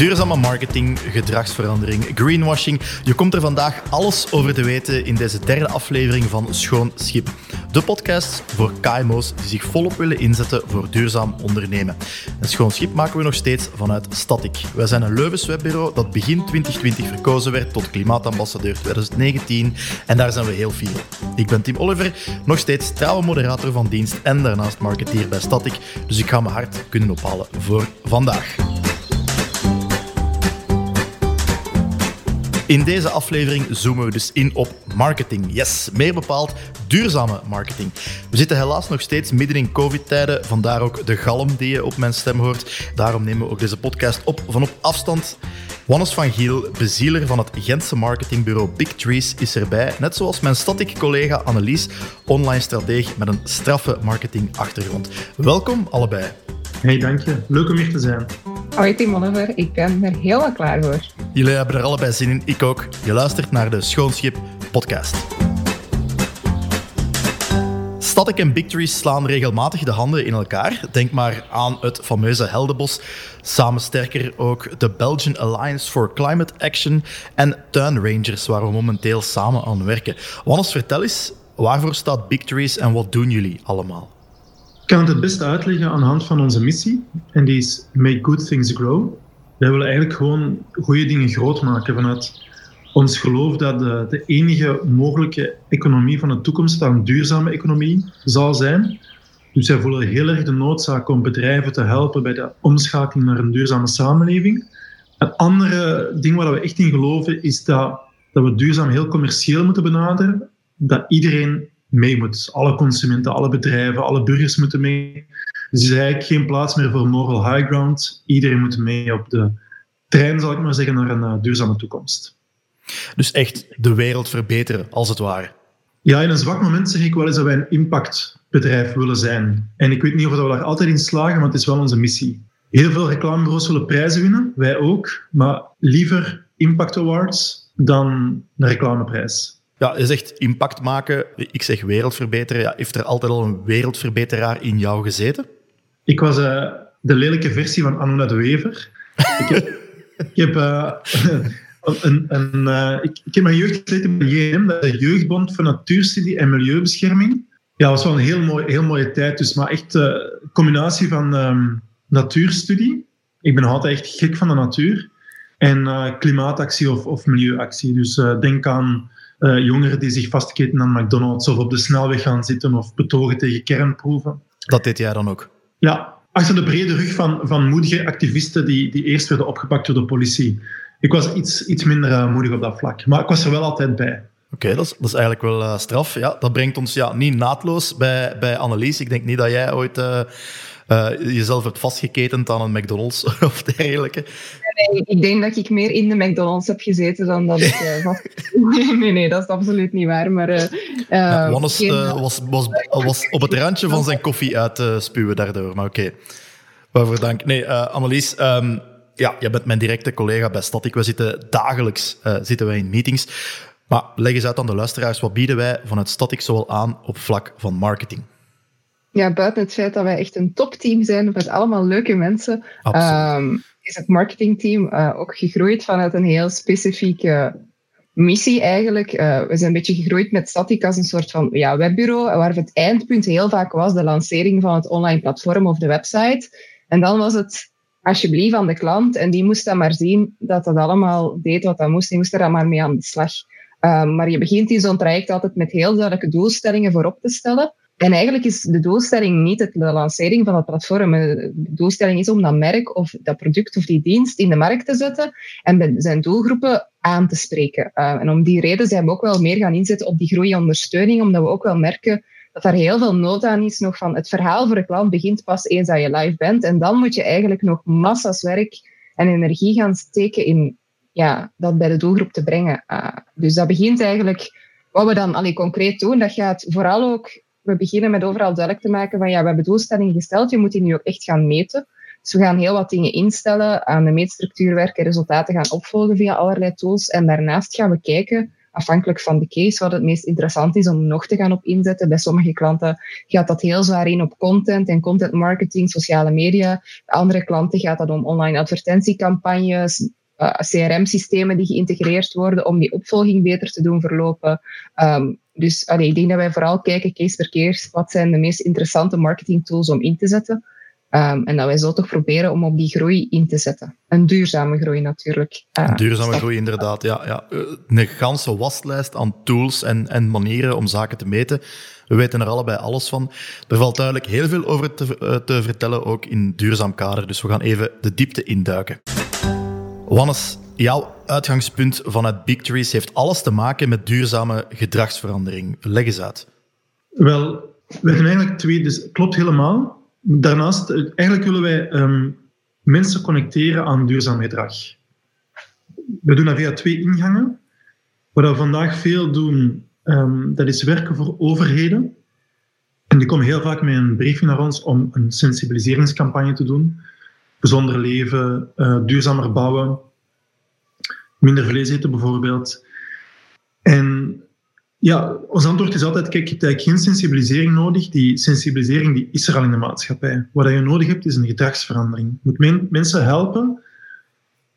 Duurzame marketing, gedragsverandering, greenwashing. Je komt er vandaag alles over te weten in deze derde aflevering van Schoon Schip. De podcast voor KMO's die zich volop willen inzetten voor duurzaam ondernemen. En Schoon Schip maken we nog steeds vanuit Static. Wij zijn een Leuvens webbureau dat begin 2020 verkozen werd tot klimaatambassadeur 2019. En daar zijn we heel fier. Ik ben Tim Oliver, nog steeds trouwe moderator van dienst en daarnaast marketeer bij Static. Dus ik ga mijn hart kunnen ophalen voor vandaag. In deze aflevering zoomen we dus in op marketing. Yes, meer bepaald duurzame marketing. We zitten helaas nog steeds midden in COVID-tijden, vandaar ook de galm die je op mijn stem hoort. Daarom nemen we ook deze podcast op van op afstand. Wannes van Giel, bezieler van het Gentse marketingbureau Big Trees, is erbij. Net zoals mijn static collega Annelies, online strateeg met een straffe marketingachtergrond. Welkom allebei. Hey, dank je. Leuk om hier te zijn. Hoi Tim Oliver, ik ben er helemaal klaar voor. Jullie hebben er allebei zin in, ik ook. Je luistert naar de Schoonschip podcast. Static en Big slaan regelmatig de handen in elkaar. Denk maar aan het fameuze Heldenbos. Samen sterker ook de Belgian Alliance for Climate Action en Tuinrangers, waar we momenteel samen aan werken. Wannes, vertel eens, waarvoor staat Big Trees en wat doen jullie allemaal? Kan het het beste uitleggen aan de hand van onze missie. En die is Make Good Things Grow. Wij willen eigenlijk gewoon goede dingen groot maken vanuit ons geloof dat de, de enige mogelijke economie van de toekomst een duurzame economie zal zijn. Dus wij voelen heel erg de noodzaak om bedrijven te helpen bij de omschakeling naar een duurzame samenleving. Een andere ding waar we echt in geloven is dat, dat we duurzaam heel commercieel moeten benaderen. Dat iedereen mee moet. Alle consumenten, alle bedrijven, alle burgers moeten mee. Dus er is eigenlijk geen plaats meer voor moral high ground. Iedereen moet mee op de trein, zal ik maar zeggen, naar een uh, duurzame toekomst. Dus echt de wereld verbeteren, als het ware. Ja, in een zwak moment zeg ik wel eens dat wij een impactbedrijf willen zijn. En ik weet niet of we daar altijd in slagen, maar het is wel onze missie. Heel veel reclamebureaus willen prijzen winnen, wij ook, maar liever Impact Awards dan een reclameprijs. Ja, je zegt impact maken, ik zeg wereldverbeteren. Ja, heeft er altijd al een wereldverbeteraar in jou gezeten? Ik was uh, de lelijke versie van Anuna de Wever. ik heb, uh, een, een, uh, ik, heb mijn jeugd gezeten bij JM, dat de Jeugdbond voor Natuurstudie en Milieubescherming. Ja, dat was wel een heel, mooi, heel mooie tijd. Dus, maar echt een combinatie van um, natuurstudie. Ik ben altijd echt gek van de natuur. En klimaatactie of, of milieuactie. Dus denk aan uh, jongeren die zich vastketen aan McDonald's of op de snelweg gaan zitten of betogen tegen kernproeven. Dat deed jij dan ook? Ja, achter de brede rug van, van moedige activisten die, die eerst werden opgepakt door de politie. Ik was iets, iets minder uh, moedig op dat vlak, maar ik was er wel altijd bij. Oké, dat, is, dat is eigenlijk wel uh, straf. Ja, dat brengt ons ja, niet naadloos bij, bij Annelies. Ik denk niet dat jij ooit uh, jezelf hebt vastgeketend aan een McDonald's of dergelijke? Nee, ik denk dat ik meer in de McDonald's heb gezeten dan dat ik uh, vast... nee, nee, nee, dat is absoluut niet waar. Maar, uh, ja, Wannes was, was, was op het randje van zijn koffie uit te spuwen daardoor, maar oké. Okay. Waarvoor dank. Nee, Annelies, um, ja, jij bent mijn directe collega bij Static. We zitten dagelijks zitten wij in meetings. Maar leg eens uit aan de luisteraars, wat bieden wij vanuit Static zowel aan op vlak van marketing? ja, buiten het feit dat wij echt een topteam zijn met allemaal leuke mensen, um, is het marketingteam uh, ook gegroeid vanuit een heel specifieke missie eigenlijk. Uh, we zijn een beetje gegroeid met Static als een soort van ja, webbureau, waar het eindpunt heel vaak was de lancering van het online platform of de website. En dan was het alsjeblieft aan de klant en die moest dan maar zien dat dat allemaal deed wat dat moest. Die moest er dan maar mee aan de slag. Um, maar je begint in zo'n traject altijd met heel duidelijke doelstellingen voorop te stellen. En eigenlijk is de doelstelling niet de lancering van het platform. De doelstelling is om dat merk of dat product of die dienst in de markt te zetten en zijn doelgroepen aan te spreken. Uh, en om die reden zijn we ook wel meer gaan inzetten op die groeiondersteuning, omdat we ook wel merken dat daar heel veel nood aan is nog van het verhaal voor de klant begint pas eens dat je live bent. En dan moet je eigenlijk nog massa's werk en energie gaan steken in ja, dat bij de doelgroep te brengen. Uh, dus dat begint eigenlijk, wat we dan allee, concreet doen, dat gaat vooral ook we beginnen met overal duidelijk te maken van ja, we hebben doelstellingen gesteld, je moet die nu ook echt gaan meten. Dus we gaan heel wat dingen instellen, aan de meetstructuur werken, resultaten gaan opvolgen via allerlei tools. En daarnaast gaan we kijken afhankelijk van de case wat het meest interessant is om nog te gaan op inzetten. Bij sommige klanten gaat dat heel zwaar in op content en content marketing, sociale media. Bij andere klanten gaat dat om online advertentiecampagnes, uh, CRM-systemen die geïntegreerd worden om die opvolging beter te doen verlopen. Um, dus allee, ik denk dat wij vooral kijken case per case, wat zijn de meest interessante marketing tools om in te zetten. Um, en dat wij zo toch proberen om op die groei in te zetten. Een duurzame groei natuurlijk. Uh, een duurzame groei, inderdaad. Ja, ja. Een ganse waslijst aan tools en, en manieren om zaken te meten. We weten er allebei alles van. Er valt duidelijk heel veel over te, te vertellen, ook in duurzaam kader. Dus we gaan even de diepte induiken. Wannes, jouw uitgangspunt vanuit Big Trees heeft alles te maken met duurzame gedragsverandering. Leg eens uit. Wel, we hebben eigenlijk twee, dus klopt helemaal. Daarnaast, eigenlijk willen wij um, mensen connecteren aan duurzaam gedrag. We doen dat via twee ingangen. Wat we vandaag veel doen, um, dat is werken voor overheden. En die komen heel vaak met een briefing naar ons om een sensibiliseringscampagne te doen. Gezonder leven, uh, duurzamer bouwen, minder vlees eten bijvoorbeeld. En ja, ons antwoord is altijd, kijk, je hebt eigenlijk geen sensibilisering nodig. Die sensibilisering die is er al in de maatschappij. Wat je nodig hebt, is een gedragsverandering. Je moet mensen helpen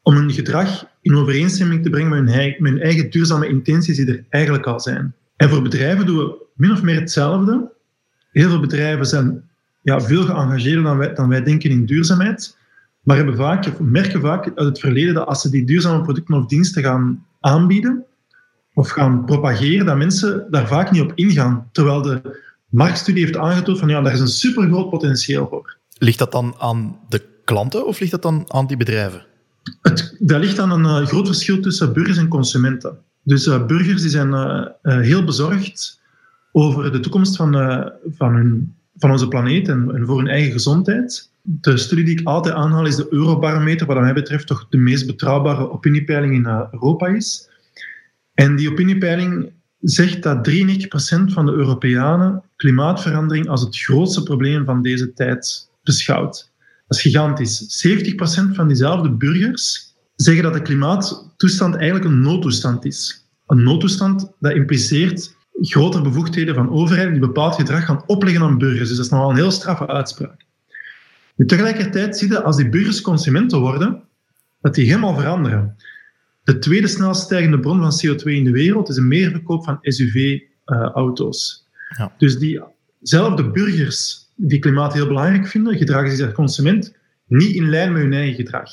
om hun gedrag in overeenstemming te brengen met hun, eigen, met hun eigen duurzame intenties die er eigenlijk al zijn. En voor bedrijven doen we min of meer hetzelfde. Heel veel bedrijven zijn ja, veel geëngageerder dan wij, dan wij denken in duurzaamheid, maar hebben vaak, merken vaak uit het verleden dat als ze die duurzame producten of diensten gaan aanbieden, of gaan propageren, dat mensen daar vaak niet op ingaan. Terwijl de marktstudie heeft aangetoond van ja, daar is een super groot potentieel voor. Ligt dat dan aan de klanten of ligt dat dan aan die bedrijven? Het, dat ligt aan een uh, groot verschil tussen burgers en consumenten. Dus uh, burgers die zijn uh, heel bezorgd over de toekomst van, van, hun, van onze planeet en, en, voor hun eigen gezondheid. De studie die ik altijd aanhaal is de Eurobarometer, wat mij betreft toch de meest betrouwbare opiniepeiling in Europa is. En die opiniepeiling zegt dat 93% van de Europeanen klimaatverandering als het grootste probleem van deze tijd beschouwt. Dat is gigantisch. 70% van diezelfde burgers zeggen dat de klimaattoestand eigenlijk een noodtoestand is. Een noodtoestand dat impliceert grotere bevoegdheden van overheden die bepaald gedrag gaan opleggen aan burgers. Dus dat is nogal een heel straffe uitspraak. Nu, tegelijkertijd zie je als die burgers consumenten worden, dat die helemaal veranderen. De tweede snelst stijgende bron van CO2 in de wereld is een meerverkoop van SUV-auto's. Eh, ja. Dus diezelfde burgers die klimaat heel belangrijk vinden, gedragen zich als consument niet in lijn met hun eigen gedrag.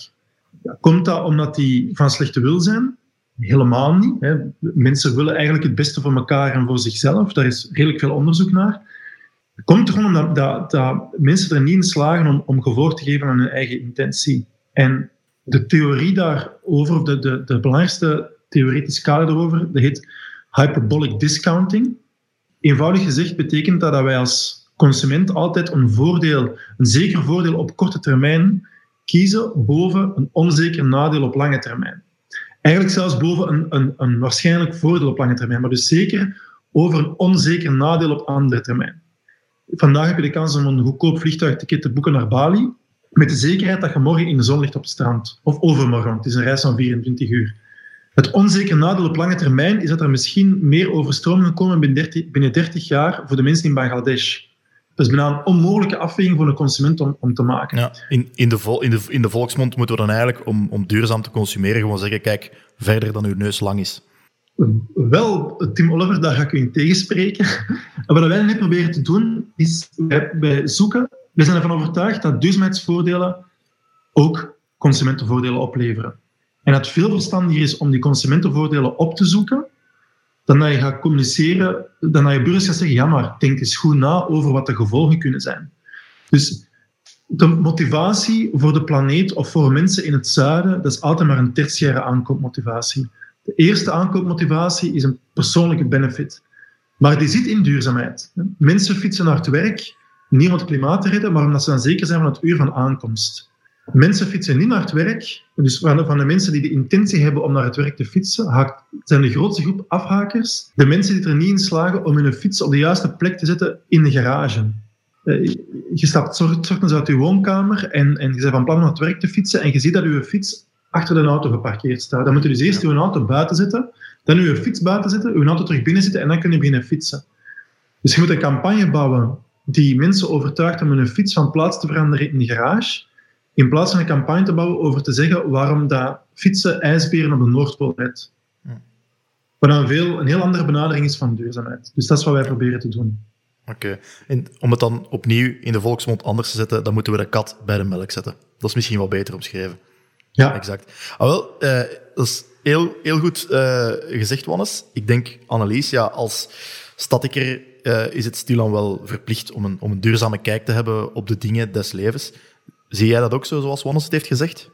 Ja, komt dat omdat die van slechte wil zijn? Helemaal niet. Hè. Mensen willen eigenlijk het beste voor elkaar en voor zichzelf. Daar is redelijk veel onderzoek naar. Komt er gewoon omdat dat, dat mensen er niet in slagen om, om gevolg te geven aan hun eigen intentie. En de theorie daarover, de, de, de belangrijkste theoretische kader daarover, dat heet hyperbolic discounting. Eenvoudig gezegd betekent dat dat wij als consument altijd een voordeel, een zeker voordeel op korte termijn kiezen boven een onzeker nadeel op lange termijn. Eigenlijk zelfs boven een, een, een waarschijnlijk voordeel op lange termijn, maar dus zeker over een onzeker nadeel op andere termijn. Vandaag heb je de kans om een goedkoop vliegtuigticket te boeken naar Bali met de zekerheid dat je morgen in de zon ligt op het strand. Of overmorgen, het is een reis van 24 uur. Het onzekere nadeel op lange termijn is dat er misschien meer overstromingen komen binnen 30, binnen 30 jaar voor de mensen in Bangladesh. Dat is bijna een onmogelijke afweging voor een consument om, om te maken. Ja, in, de in, de, in de volksmond moeten we dan eigenlijk, om, om duurzaam te consumeren, gewoon zeggen, kijk, verder dan uw neus lang is. Wel, Tim Oliver, daar ga ik u in tegenspreken. wat wij net proberen te doen, is wij, wij zoeken we zijn ervan overtuigd dat duurzaamheidsvoordelen ook consumentenvoordelen opleveren. En dat het veel verstandiger is om die consumentenvoordelen op te zoeken, dan dat je gaat communiceren, dan dat je burgers gaat zeggen, ja, maar denk eens goed na over wat de gevolgen kunnen zijn. Dus de motivatie voor de planeet of voor mensen in het zuiden, dat is altijd maar een tertiaire aankoopmotivatie. De eerste aankoopmotivatie is een persoonlijke benefit. Maar die zit in duurzaamheid. Mensen fietsen naar het werk niet om het klimaat te redden, maar omdat ze dan zeker zijn van het uur van aankomst. Mensen fietsen niet naar het werk. Dus van de mensen die de intentie hebben om naar het werk te fietsen, zijn de grootste groep afhakers de mensen die er niet in slagen om hun fiets op de juiste plek te zetten in de garage. Eh, je stapt ochtends uit je woonkamer en, en je bent van plan om naar het werk te fietsen en je ziet dat je fiets achter de auto geparkeerd staat. Dan moet je dus eerst je auto buiten zetten, Dan je fiets buiten zetten, je auto terug binnen zitten en dan kun je beginnen fietsen. Dus je moet een campagne bouwen die mensen overtuigt om hun fiets van plaats te veranderen in de garage, in plaats van een campagne te bouwen over te zeggen waarom dat fietsen ijsberen op de Noordpool redt. Wat dan veel, een heel andere benadering is van duurzaamheid. Dus dat is wat wij proberen te doen. Oké. En om het dan opnieuw in de volksmond anders te zetten, dan moeten we de kat bij de melk zetten. Dat is misschien wel beter omschreven. Ja. Exact. Ah, wel, uh, dat is heel, heel goed uh, gezegd, Wannes. Ik denk, Annelies, ja, als statiker uh, is het stilaan wel verplicht om een, om een duurzame kijk te hebben op de dingen des levens. Zie jij dat ook zo, zoals Wannes het heeft gezegd?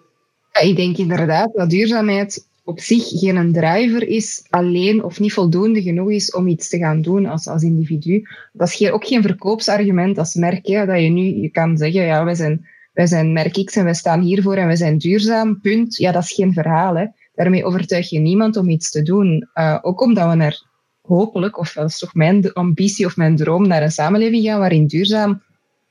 Ja, ik denk inderdaad dat duurzaamheid op zich geen driver is alleen of niet voldoende genoeg is om iets te gaan doen als, als individu. Dat is ook geen verkoopsargument als merk. Hè, dat je nu je kan zeggen, ja, wij zijn, wij zijn merk X en wij staan hiervoor en wij zijn duurzaam, punt. Ja, dat is geen verhaal. Hè. Daarmee overtuig je niemand om iets te doen. Uh, ook omdat we naar hopelijk, of dat is toch mijn ambitie of mijn droom, naar een samenleving gaan waarin duurzaam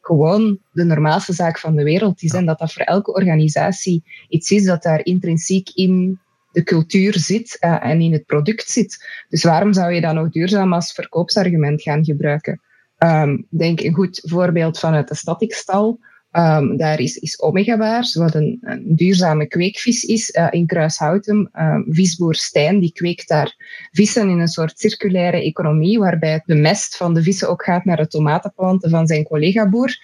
gewoon de normaalste zaak van de wereld is. En dat dat voor elke organisatie iets is dat daar intrinsiek in de cultuur zit uh, en in het product zit. Dus waarom zou je dat nog duurzaam als verkoopsargument gaan gebruiken? Um, denk een goed voorbeeld vanuit de statikstal. Um, daar is, is Omegawaars, wat een, een, duurzame kweekvis is uh, in Kruishouten. Um, visboer Stijn die kweekt daar vissen in een soort circulaire economie, waarbij de mest van de vissen ook gaat naar de tomatenplanten van zijn collega-boer.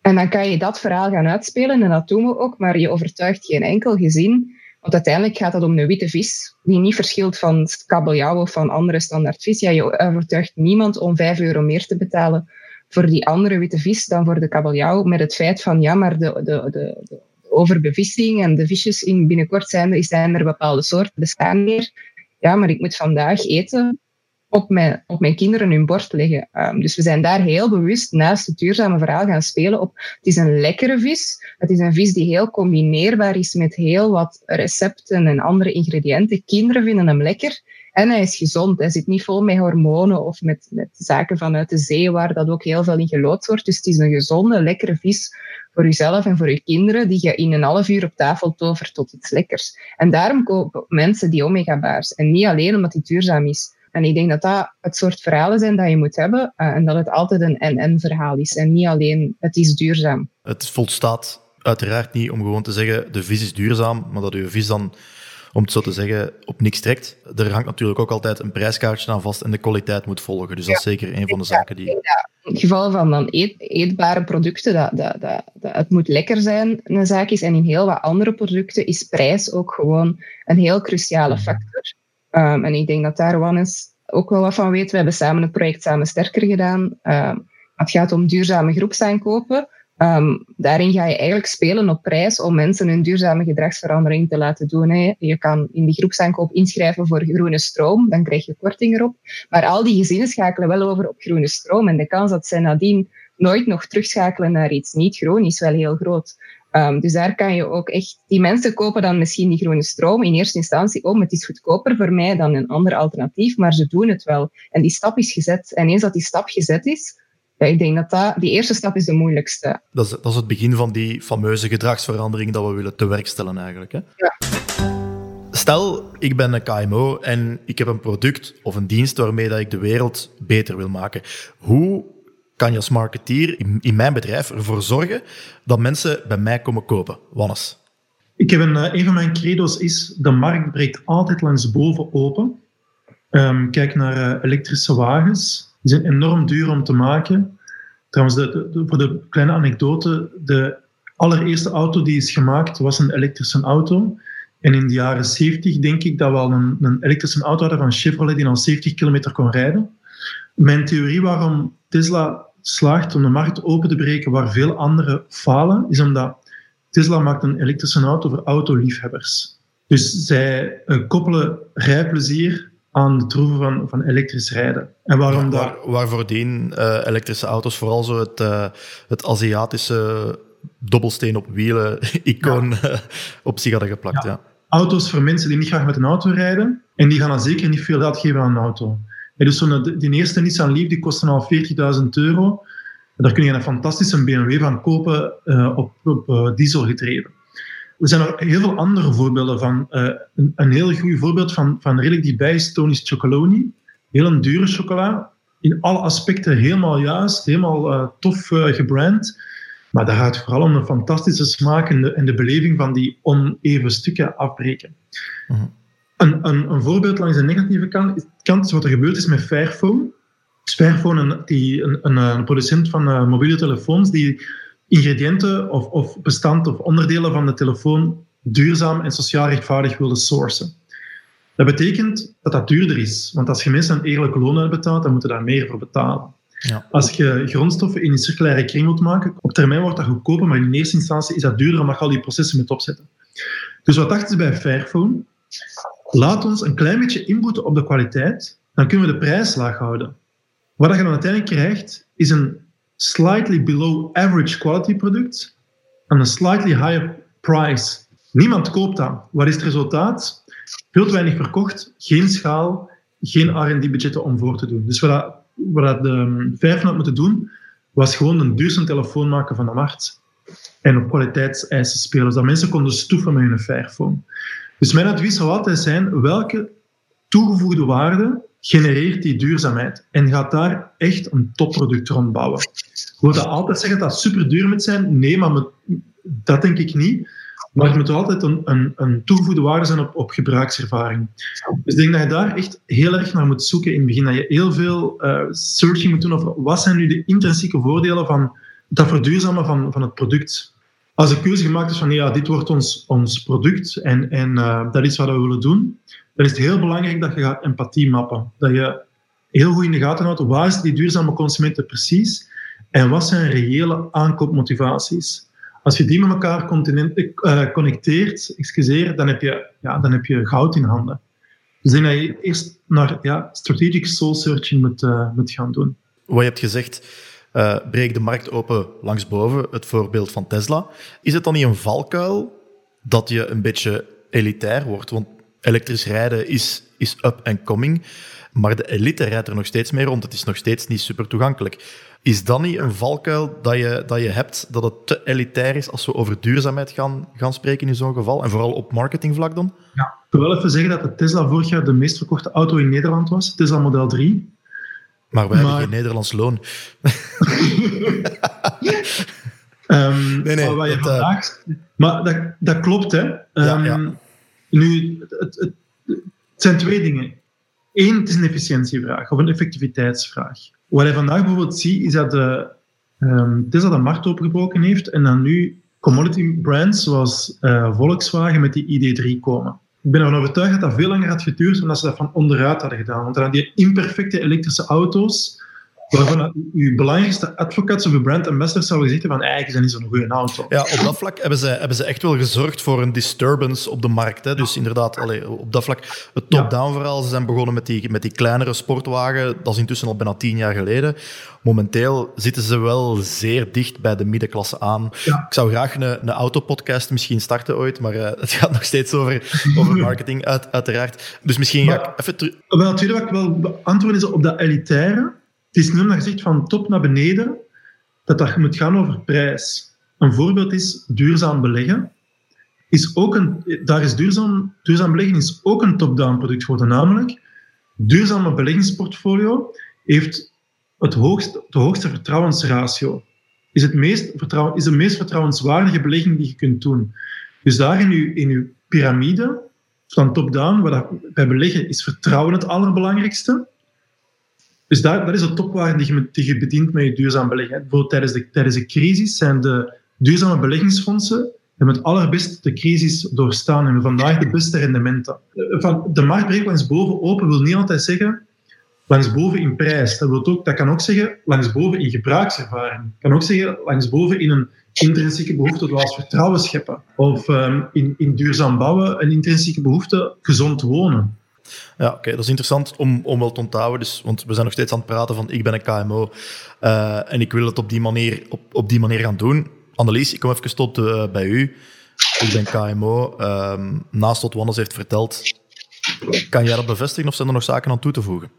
En dan kan je dat verhaal gaan uitspelen, en dat doen we ook, maar je overtuigt geen enkel gezin want uiteindelijk gaat het om een witte vis, die niet verschilt van kabeljauw of van andere standaardvis. Ja, je overtuigt niemand om 5 euro meer te betalen voor die andere witte vis dan voor de kabeljauw, met het feit van ja, maar de, de, de, de overbevissing en de visjes in binnenkort zijn, er, zijn er bepaalde soorten bestaan meer. Ja, maar ik moet vandaag eten op mijn, op mijn kinderen hun bord leggen. Um, dus we zijn daar heel bewust naast het duurzame verhaal gaan spelen op. Het is een lekkere vis. Het is een vis die heel combineerbaar is met heel wat recepten en andere ingrediënten. Kinderen vinden hem lekker. En hij is gezond. Hij zit niet vol met hormonen of met, met zaken vanuit de zee waar dat ook heel veel in gelood wordt. Dus het is een gezonde, lekkere vis voor jezelf en voor je kinderen die je in een half uur op tafel tovert tot iets lekkers. En daarom kopen mensen die omega-baars. En niet alleen omdat die duurzaam is. En ik denk dat dat het soort verhalen zijn dat je moet hebben uh, en dat het altijd een en-en verhaal is en niet alleen het is duurzaam. Het volstaat uiteraard niet om gewoon te zeggen de vis is duurzaam, maar dat je vis dan, om het zo te zeggen, op niks trekt. Er hangt natuurlijk ook altijd een prijskaartje aan vast en de kwaliteit moet volgen. Dus dat is zeker een van de zaken die... In het geval van dan eet, eetbare producten, dat, dat, dat, dat, het moet lekker zijn, een zaak is. En in heel wat andere producten is prijs ook gewoon een heel cruciale mhm. factor. Um, en ik denk dat daar Wannes ook wel wat van weet. We hebben samen het project Samen Sterker gedaan. Um, het gaat om duurzame groepsaankopen. Um, daarin ga je eigenlijk spelen op prijs om mensen een duurzame gedragsverandering te laten doen. Hè. Je kan in die groepsaankoop inschrijven voor groene stroom, dan krijg je korting erop. Maar al die gezinnen schakelen wel over op groene stroom. En de kans dat zij nadien nooit nog terugschakelen naar iets niet groen is wel heel groot. Um, dus daar kan je ook echt, die mensen kopen dan misschien die groene stroom in eerste instantie, oh, het is goedkoper voor mij dan een ander alternatief, maar ze doen het wel. En die stap is gezet. En eens dat die stap gezet is, ja, ik denk dat, dat die eerste stap is de moeilijkste. Dat is, dat is het begin van die fameuze gedragsverandering dat we willen tewerkstellen eigenlijk. Hè? Ja. Stel, ik ben een KMO en ik heb een product of een dienst waarmee dat ik de wereld beter wil maken. Hoe kan je als marketeer in, mijn bedrijf ervoor zorgen dat mensen bij mij komen kopen? Wannes? Ik heb een, eh, een van mijn credo's is, de markt breekt altijd langs boven open. Um, kijk naar uh, elektrische wagens. Die zijn enorm duur om te maken. Trouwens, voor de kleine anekdote, de allereerste auto die is gemaakt was een elektrische auto. En in de jaren 70 denk ik dat we al een, een elektrische auto hadden van Chevrolet die al 70 kilometer kon rijden. Mijn theorie waarom Tesla slaagt om de markt open te breken waar veel anderen falen, is omdat Tesla maakt een elektrische auto voor autoliefhebbers. Dus zij uh, koppelen rijplezier aan de troeven van, van elektrisch rijden. En waarom ja, waar, Waarvoor die uh, elektrische auto's vooral zo het, uh, het Aziatische dobbelsteen op wielen icoon ja. op zich hadden geplakt. Ja. Auto's voor mensen die niet graag met een auto rijden en die gaan dan zeker niet veel geld geven aan een auto. dus zo'n, die eerste Nissan Leaf die kostte al 40.000 euro. Daar kun je een fantastische BMW van kopen op, op diesel gedreven. Er zijn er heel veel andere voorbeelden van. Uh, een, een, heel goed voorbeeld van, van redelijk dichtbij is Tony's Chocoloni. Heel een dure chocola. In alle aspecten helemaal juist, helemaal uh, tof uh, gebrand. Maar daar gaat het vooral om een fantastische smaak en de, en de beleving van die oneven stukken afbreken. Mhm. een, een, een, voorbeeld langs de negatieve kant, kant is wat er gebeurd is met Fairphone. Fairphone, een, die, een, een, een producent van mobiele telefoons, die ingrediënten of, of bestand of onderdelen van de telefoon duurzaam en sociaal rechtvaardig willen sourcen. Dat betekent dat dat duurder is. Want als je mensen een eerlijk loon uitbetaalt, dan moeten daar meer voor betalen. Ja. Als je grondstoffen in een circulaire kring moet maken, op termijn wordt dat goedkoper, maar in eerste instantie is dat duurder omdat je al die processen moet opzetten. Dus wat dachten ze bij Fairphone? Laat ons een klein beetje inboeten op de kwaliteit, dan kunnen we de prijs laag houden. Wat je dan uiteindelijk krijgt, is een slightly below average quality product aan een slightly higher price. Niemand koopt dat. Wat is het resultaat? Veel te weinig verkocht, geen schaal, geen R&D-budgetten om voor te doen. Dus wat, wat de um, vijf had moeten doen, was gewoon een duurzaam telefoon maken van de markt. En op kwaliteitseisen spelen, zodat mensen konden stoeven met hun Fairphone. Dus mijn advies zou altijd zijn, welke toegevoegde waarde genereert die duurzaamheid en gaat daar echt een topproduct rond bouwen. Wil dat altijd zeggen dat super duur moet zijn? Nee, maar dat denk ik niet. Maar het moet altijd een, een, een toegevoegde waarde zijn op, op gebruikservaring. Dus ik denk dat je daar echt heel erg naar moet zoeken in het begin. Dat je heel veel uh, searching moet doen over wat zijn nu de intrinsieke voordelen van dat verduurzamen van, van het product. Als de keuze gemaakt is van ja, dit wordt ons, ons product en, en uh, dat is wat we willen doen, dan is het heel belangrijk dat je gaat empathie mappen. Dat je heel goed in de gaten houdt, waar is die duurzame consumenten precies en wat zijn reële aankoopmotivaties. Als je die met elkaar uh, connecteert, excuseer, dan heb, je, ja, dan heb je goud in handen. Dus ik denk dat je eerst naar ja, strategic soul searching moet, uh, moet gaan doen. Wat je hebt gezegd, uh, breek de markt open langsboven, het voorbeeld van Tesla. Is het dan niet een valkuil dat je een beetje elitair wordt? Want elektrisch rijden is, is up and coming, maar de elite rijdt er nog steeds mee rond. Het is nog steeds niet super toegankelijk. Is dat niet een valkuil dat je, dat je hebt, dat het te elitair is als we over duurzaamheid gaan, gaan spreken in zo'n geval? En vooral op marketingvlak dan? Ja, ik wil wel even zeggen dat de Tesla vorig jaar de meest verkochte auto in Nederland was. Tesla Model 3. Maar wij hebben geen Nederlands loon. um, nee, nee. Maar, je dat, vandaag... maar dat, dat klopt, hè. Um, ja, ja. Nu, het, het, het, zijn twee dingen. Eén, het is een efficiëntievraag of een effectiviteitsvraag. Wat je vandaag bijvoorbeeld ziet, is dat de, um, Tesla de markt opengebroken heeft en dan nu commodity brands zoals uh, Volkswagen met die ID3 komen. Ik ben ervan overtuigd dat dat veel langer had geduurd dan dat ze dat van onderuit hadden gedaan. Want dan die imperfecte elektrische auto's waarvan uw belangrijkste advocaats of uw brand ambassadors zouden zeggen van eigenlijk dat niet zo'n goede auto. Ja, op dat vlak hebben ze, hebben ze echt wel gezorgd voor een disturbance op de markt. Hè. Dus inderdaad, allez, op dat vlak, het top-down verhaal, ze zijn begonnen met die, met die kleinere sportwagen, dat is intussen al bijna tien jaar geleden. Momenteel zitten ze wel zeer dicht bij de middenklasse aan. Ik zou graag een, een autopodcast misschien starten ooit, maar uh, het gaat nog steeds over, over marketing, uit, uiteraard. Dus misschien ga ik even terug... Wel, het tweede wat ik wil beantwoorden is op dat elitaire het is niet gezegd van top naar beneden, dat dat moet gaan over prijs. Een voorbeeld is duurzaam beleggen. Is ook een, daar is duurzaam, duurzaam beleggen is ook een top-down product geworden, namelijk duurzame beleggingsportfolio heeft het hoogste, de hoogste vertrouwensratio. Is, het meest vertrouwen, is de meest vertrouwenswaardige belegging die je kunt doen. Dus daar in je, in uw piramide, van top-down, bij beleggen is vertrouwen het allerbelangrijkste. Dus daar, dat is de topwaarde die je, die je bedient met je duurzaam beleggen. Bijvoorbeeld tijdens de, tijdens de crisis zijn de duurzame beleggingsfondsen hebben het allerbest de crisis doorstaan en vandaag de beste rendementen. Eh, van de markt breekt boven open wil niet altijd zeggen langs boven in prijs. Dat, wil ook, dat kan ook zeggen langs boven in gebruikservaring. Dat kan ook zeggen langs boven in een intrinsieke behoefte zoals vertrouwen scheppen. Of um, in, in duurzaam bouwen een intrinsieke behoefte gezond wonen. Ja, oké, dat is interessant om, om wel te onthouden. Dus, want we zijn nog steeds aan het praten van ik ben een KMO uh, en ik wil het op die manier, op, op die manier gaan doen. Annelies, ik kom even tot uh, bij u. Ik ben KMO. Ehm, naast wat Wannes heeft verteld, kan jij dat bevestigen of zijn er nog zaken aan toe te voegen?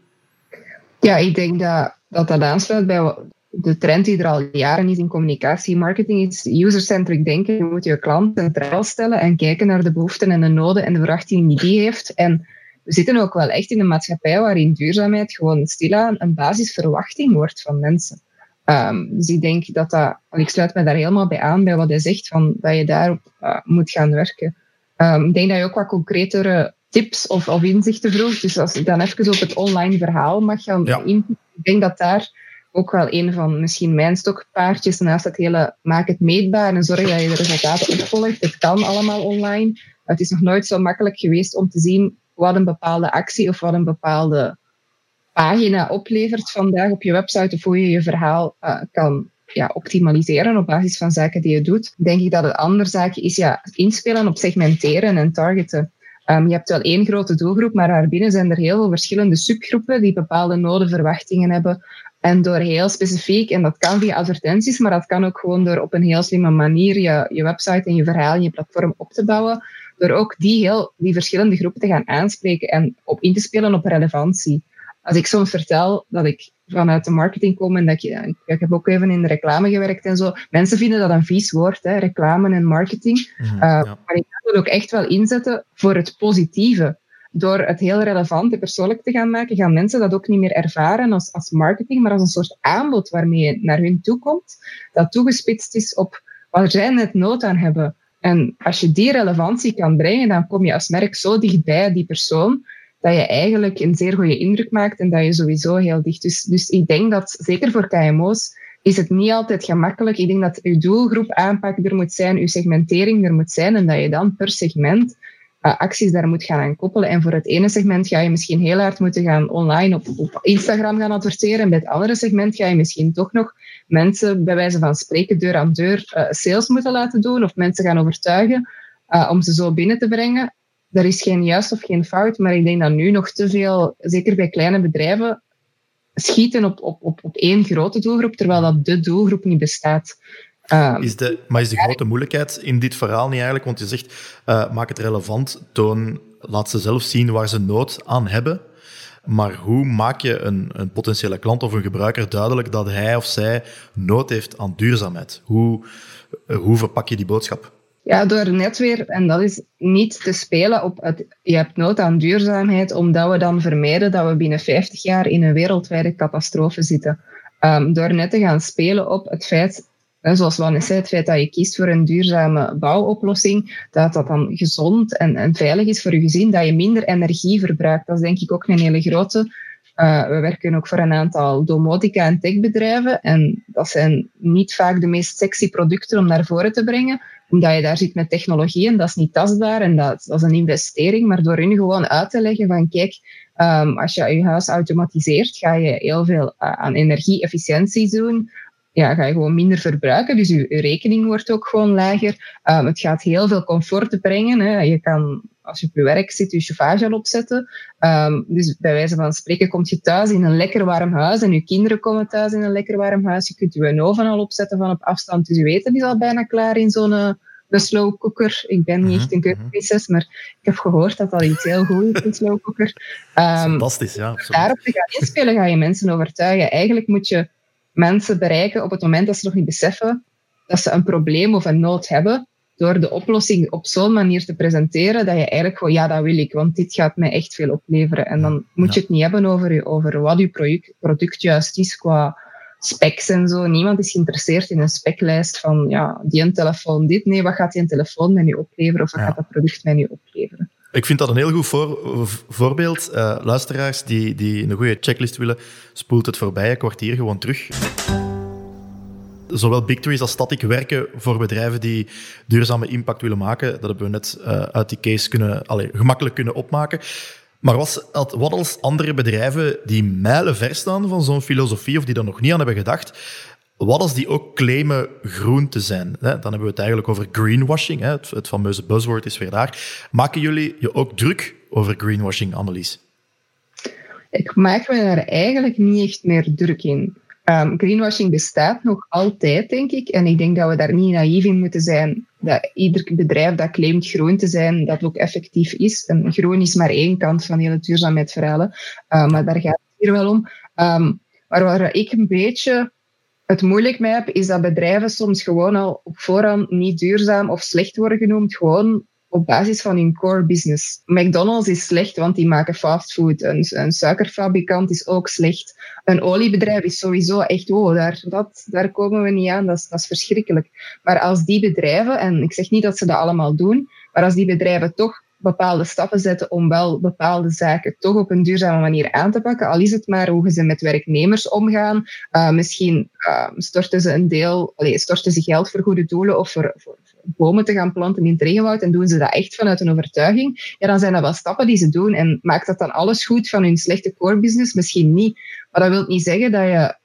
Ja, ik denk dat dat, dat aansluit bij de trend die er al jaren is in communicatie marketing is user-centric denken. Je moet je klant centraal stellen en kijken naar de behoeften en de noden en de verwachtingen die die heeft. En we zitten ook wel echt in een maatschappij waarin duurzaamheid gewoon stilaan een basisverwachting wordt van mensen. Ehm, dus ik denk dat dat, ik sluit me daar helemaal bij aan bij wat hij zegt, van, dat je daarop uh, moet gaan werken. Um, ik denk dat je ook wat concretere tips of, of inzichten vroeg. Dus als ik dan even op het online verhaal mag gaan ja. in, ik denk dat daar ook wel een van misschien mijn stokpaardjes naast het hele maak het meetbaar en zorg dat je de resultaten opvolgt. Het kan allemaal online. Het is nog nooit zo makkelijk geweest om te zien wat een bepaalde actie of wat een bepaalde pagina oplevert vandaag op je website of hoe je je verhaal uh, kan ja, optimaliseren op basis van zaken die je doet. Denk ik dat een andere zaak is ja, inspelen op segmenteren en targeten. Um, je hebt wel één grote doelgroep, maar daarbinnen zijn er heel veel verschillende subgroepen die bepaalde noden, verwachtingen hebben. En door heel specifiek, en dat kan via advertenties, maar dat kan ook gewoon door op een heel slimme manier je, je website en je verhaal en je platform op te bouwen, door ook die, heel, die verschillende groepen te gaan aanspreken en op in te spelen op relevantie. Als ik soms vertel dat ik vanuit de marketing kom en dat ik, ik heb ook even in de reclame gewerkt en zo. Mensen vinden dat een vies woord, hè, reclame en marketing. Mm, uh, ja. Maar ik kan het ook echt wel inzetten voor het positieve door het heel relevant en persoonlijk te gaan maken, gaan mensen dat ook niet meer ervaren als, als marketing, maar als een soort aanbod waarmee je naar hun toe komt, dat toegespitst is op waar zij net nood aan hebben. En als je die relevantie kan brengen, dan kom je als merk zo dichtbij die persoon, dat je eigenlijk een zeer goede indruk maakt en dat je sowieso heel dicht. Dus, dus ik denk dat, zeker voor KMO's, is het niet altijd gemakkelijk. Ik denk dat je doelgroep aanpak er moet zijn, je segmentering er moet zijn en dat je dan per segment acties daar moet gaan aan koppelen. En voor het ene segment ga je misschien heel hard moeten gaan online op, op Instagram gaan adverteren. En bij het andere segment ga je misschien toch nog mensen, bij wijze van spreken, deur aan deur uh, sales moeten laten doen. Of mensen gaan overtuigen uh, om ze zo binnen te brengen. Er is geen juist of geen fout, maar ik denk dat nu nog te veel, zeker bij kleine bedrijven, schieten op, op, op, op één grote doelgroep, terwijl dat de doelgroep niet bestaat. Um, is de, maar is de grote moeilijkheid in dit verhaal niet eigenlijk? Want je zegt, uh, maak het relevant, toon, laat ze zelf zien waar ze nood aan hebben. Maar hoe maak je een, een potentiële klant of een gebruiker duidelijk dat hij of zij nood heeft aan duurzaamheid? Hoe, uh, hoe verpak je die boodschap? Ja, door net weer, en dat is niet te spelen op het, je hebt nood aan duurzaamheid, omdat we dan vermijden dat we binnen 50 jaar in een wereldwijde catastrofe zitten. Um, door net te gaan spelen op het feit zoals Wannes zei, het feit dat je kiest voor een duurzame bouwoplossing, dat dat dan gezond en, en veilig is voor je gezin, dat je minder energie verbruikt. Dat is denk ik ook een hele grote. Uh, we werken ook voor een aantal domotica- en techbedrijven. En dat zijn niet vaak de meest sexy producten om naar voren te brengen, omdat je daar zit met technologie en dat is niet tastbaar en dat, dat is een investering. Maar door hun gewoon uit te leggen van kijk, um, als je je huis automatiseert, ga je heel veel uh, aan energie-efficiëntie doen ja, ga je gewoon minder verbruiken. Dus je, rekening wordt ook gewoon lager. Um, het gaat heel veel comfort brengen. Hè. Je kan, als je op je werk zit, je chauffage al opzetten. Um, dus bij wijze van spreken kom je thuis in een lekker warm huis en je kinderen komen thuis in een lekker warm huis. Je kunt je oven al opzetten van op afstand. Dus je weet, is al bijna klaar in zo'n uh, de slow cooker. Ik ben niet echt een mhm, mhm. keukenprinses, maar ik heb gehoord dat dat iets heel goed is, een slow cooker. Um, Fantastisch, ja. Absoluut. Daarop te gaan inspelen ga je mensen overtuigen. Eigenlijk moet je mensen bereiken op het moment dat ze nog niet beseffen dat ze een probleem of een nood hebben, door de oplossing op zo'n manier te presenteren dat je eigenlijk gewoon, ja, dat wil ik, want dit gaat mij echt veel opleveren. En dan moet je het niet hebben over, over wat je product, product juist is qua specs en zo. Niemand is geïnteresseerd in een speclijst van, ja, die een telefoon dit. Nee, wat gaat die een telefoon mij nu opleveren of wat gaat dat product mij nu opleveren? Ik vind dat een heel goed voor, voorbeeld. Uh, luisteraars die, die een goede checklist willen, spoelt het voorbije kwartier gewoon terug. Zowel Bigtrees als Static werken voor bedrijven die duurzame impact willen maken. Dat hebben we net uh, uit die case kunnen, allez, gemakkelijk kunnen opmaken. Maar wat, wat als andere bedrijven die mijlen ver staan van zo'n filosofie of die er nog niet aan hebben gedacht, wat als die ook claimen groen te zijn? Dan hebben we het eigenlijk over greenwashing. Het, het fameuze buzzword is weer daar. Maken jullie je ook druk over greenwashing, Annelies? Ik maak me daar eigenlijk niet echt meer druk in. Um, greenwashing bestaat nog altijd, denk ik. En ik denk dat we daar niet naïef in moeten zijn. Dat ieder bedrijf dat claimt groen te zijn, dat ook effectief is. En groen is maar één kant van hele duurzaamheidsverhalen. Um, maar daar gaat het hier wel om. Maar waar ik een beetje het moeilijk mee heb, is dat bedrijven soms gewoon al op voorhand niet duurzaam of slecht worden genoemd, gewoon op basis van hun core business. McDonald's is slecht, want die maken fastfood. Een, een suikerfabrikant is ook slecht. Een oliebedrijf is sowieso echt, oh, daar, dat, daar komen we niet aan. Dat dat is verschrikkelijk. Maar als die bedrijven, en ik zeg niet dat ze dat allemaal doen, maar als die bedrijven toch bepaalde stappen zetten om wel bepaalde zaken toch op een duurzame manier aan te pakken. Al is het maar hoe ze met werknemers omgaan. Uh, misschien uh, storten ze een deel, allez, storten ze geld voor goede doelen of voor, voor, bomen te gaan planten in het regenwoud en doen ze dat echt vanuit een overtuiging. Ja, dan zijn dat wel stappen die ze doen. En maakt dat dan alles goed van hun slechte core business? Misschien niet. Maar dat wil niet zeggen dat je,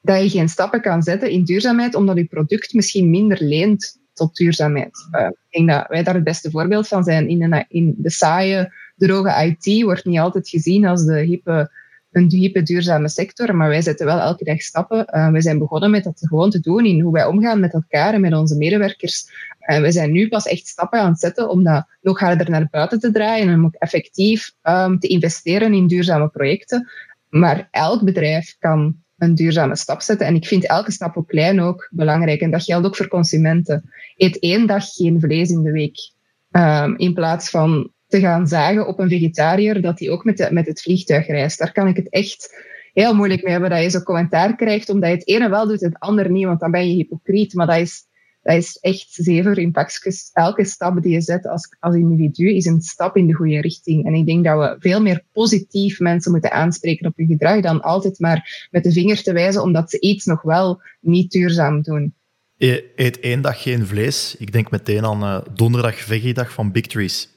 dat je geen stappen kan zetten in duurzaamheid omdat je product misschien minder leent tot duurzaamheid. Uh, ik denk dat wij daar het beste voorbeeld van zijn. In, in de saaie, droge IT wordt niet altijd gezien als de hippe, een diepe duurzame sector, maar wij zetten wel elke dag stappen. Uh, wij zijn begonnen met dat gewoon te doen in hoe wij omgaan met elkaar en met onze medewerkers. En we zijn nu pas echt stappen aan het zetten om dat nog harder naar buiten te draaien en om ook effectief um, te investeren in duurzame projecten. Maar elk bedrijf kan een duurzame stap zetten. En ik vind elke stap op klein ook belangrijk. En dat geldt ook voor consumenten. Eet één dag geen vlees in de week. Um, in plaats van te gaan zagen op een vegetariër dat hij ook met, de, met het vliegtuig reist. Daar kan ik het echt heel moeilijk mee hebben dat je zo'n commentaar krijgt omdat je het ene wel doet en het andere niet, want dan ben je hypocriet. Maar dat is dat is echt zeven in pakjes. Elke stap die je zet als, als individu is een stap in de goede richting. En ik denk dat we veel meer positief mensen moeten aanspreken op hun gedrag dan altijd maar met de vinger te wijzen omdat ze iets nog wel niet duurzaam doen. Je eet één dag geen vlees. Ik denk meteen aan uh, donderdag veggie-dag van Big Trees.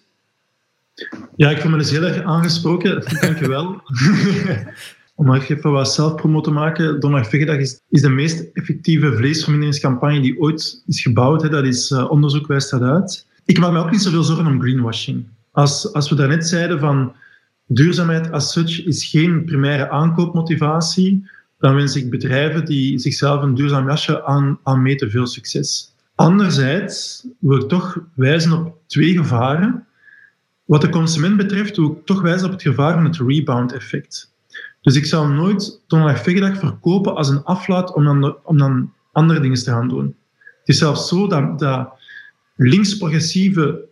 Ja, ik voel me dus heel erg aangesproken. Dank je wel. Om even wat zelfpromo te maken, Donald Vegedag is, is de meest effectieve vleesverminderingscampagne die ooit is gebouwd. Hè. Dat is uh, onderzoek wijst dat uit. Ik maak me ook niet zoveel zorgen om greenwashing. Als, als we daarnet zeiden van duurzaamheid as such is geen primaire aankoopmotivatie, dan wens ik bedrijven die zichzelf een duurzaam jasje aan, aanmeten veel succes. Anderzijds wil ik toch wijzen op twee gevaren. Wat de consument betreft wil ik toch wijzen op het gevaar van het rebound-effect. Dus ik zou nooit donderdag Vegedag verkopen als een aflaat om dan, om dan andere dingen te gaan doen. Het is zelfs zo dat, dat links-progressieve,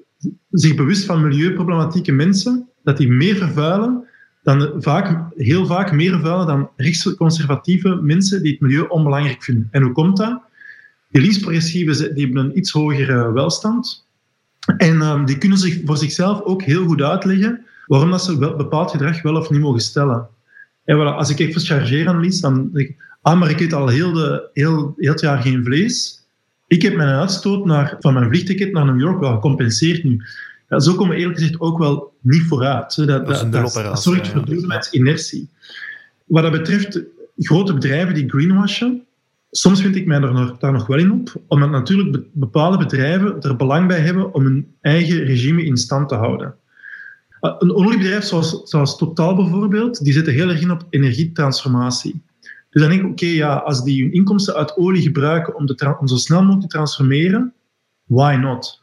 zich bewust van milieuproblematieke mensen, dat die meer vervuilen dan vaak, heel vaak meer vervuilen dan rechtsconservatieve mensen die het milieu onbelangrijk vinden. En hoe komt dat? Die links-progressieven die hebben een iets hogere welstand. En um, die kunnen zich voor zichzelf ook heel goed uitleggen waarom dat ze bepaald gedrag wel of niet mogen stellen. En voilà, als ik even chargeer aan Lies, dan denk ik, ah, maar ik eet al heel, de, heel, heel het jaar geen vlees. Ik heb mijn uitstoot naar, van mijn vliegticket naar New York wel gecompenseerd nu. Ja, zo komen we eerlijk gezegd ook wel niet vooruit. Dat, dat, dat, dat, dat zorgt voor inertie. Wat dat betreft grote bedrijven die greenwashen, soms vind ik mij daar nog, daar nog wel in op, omdat natuurlijk bepaalde bedrijven er belang bij hebben om hun eigen regime in stand te houden. Een oliebedrijf zoals, zoals Total bijvoorbeeld, die zitten heel erg in op energietransformatie. Dus dan denk ik, oké, ja, als die hun inkomsten uit olie gebruiken om, de zo snel mogelijk te transformeren, why not?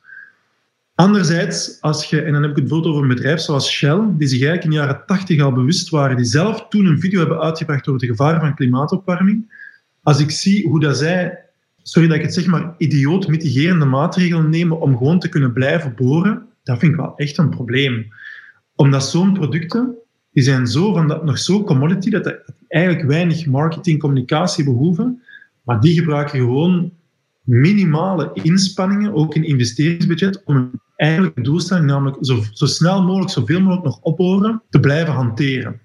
Anderzijds, als je, en dan heb ik het bijvoorbeeld over een bedrijf zoals Shell, die zich eigenlijk in de jaren 80 al bewust waren, die zelf toen een video hebben uitgebracht over de gevaren van klimaatopwarming. Als ik zie hoe dat zij, sorry dat ik het zeg, maar idioot mitigerende maatregelen nemen om gewoon te kunnen blijven boren, dat vind ik wel echt een probleem omdat zo'n producten, die zijn zo van dat, nog zo commodity, dat eigenlijk weinig marketing, communicatie behoeven, maar die gebruiken gewoon minimale inspanningen, ook in investeringsbudget, om een eigenlijke doelstelling, namelijk zo, zo snel mogelijk, zoveel mogelijk nog ophoren, te blijven hanteren.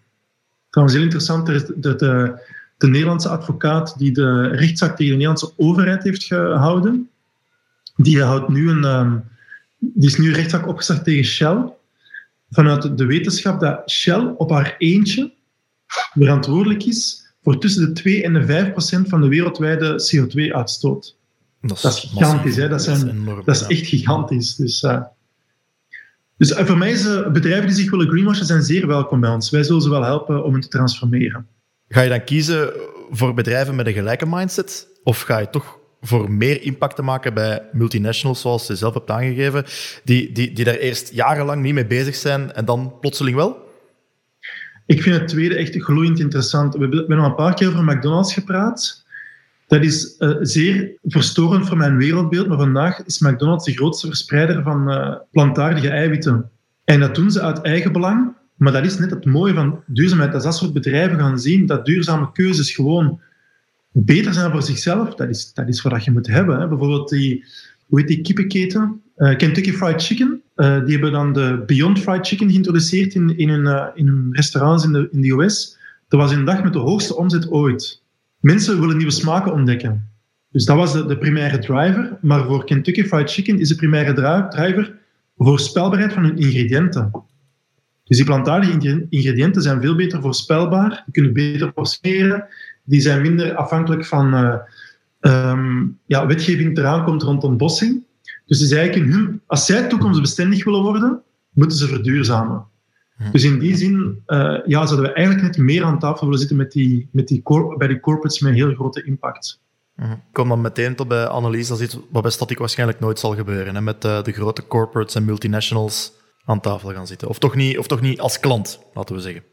Trouwens, heel interessant, er is de, de, de Nederlandse advocaat die de rechtszaak tegen de Nederlandse overheid heeft gehouden, die, houdt nu een, ehm, die is nu rechtszaak opgestart tegen Shell, vanuit de wetenschap dat Shell op haar eentje verantwoordelijk is voor tussen de 2 en de 5 procent van de wereldwijde CO2-uitstoot. Dat, is gigantisch, hè? Dat, zijn, dat, is echt gigantisch. Dus, uh, dus uh, voor mij zijn bedrijven die zich willen greenwashen zijn zeer welkom bij ons. Wij zullen ze wel helpen om hen te transformeren. Ga je dan kiezen voor bedrijven met een gelijke mindset? Of ga je toch voor meer impact te maken bij multinationals, zoals je zelf hebt aangegeven, die, die, die daar eerst jarenlang niet mee bezig zijn en dan plotseling wel? Ik vind het tweede echt gloeiend interessant. We hebben, al een paar keer over McDonald's gepraat. Dat is uh, zeer verstorend voor mijn wereldbeeld, maar vandaag is McDonald's de grootste verspreider van uh, plantaardige eiwitten. En dat doen ze uit eigen belang, maar dat is net het mooie van duurzaamheid. Als dat soort bedrijven gaan zien dat duurzame keuzes gewoon beter zijn voor zichzelf, dat is, dat is wat je moet hebben. Hè. Bijvoorbeeld die, hoe heet die kippenketen? Uh, Kentucky Fried Chicken. die hebben dan de Beyond Fried Chicken geïntroduceerd in, in, hun, in hun restaurants in de, in de US. Dat was een dag met de hoogste omzet ooit. Mensen willen nieuwe smaken ontdekken. Dus dat was de, de primaire driver. Maar voor Kentucky Fried Chicken is de primaire driver voorspelbaarheid van hun ingrediënten. Dus die plantaardige ingrediënten zijn veel beter voorspelbaar, die kunnen beter portioneren, die zijn minder afhankelijk van uh, um, ja, wetgeving die eraan komt rond ontbossing. Dus is eigenlijk in hun, als zij toekomstbestendig willen worden, moeten ze verduurzamen. Hm. Dus in die zin uh, ja, zouden we eigenlijk net meer aan tafel willen zitten met die, met die bij die corporates met heel grote impact. Mhm. Ik kom dan meteen tot bij analyse, dat is iets wat bij Static waarschijnlijk nooit zal gebeuren. Hè? Met uh, de grote corporates en multinationals aan tafel gaan zitten. Of toch, niet, of toch niet als klant, laten we zeggen.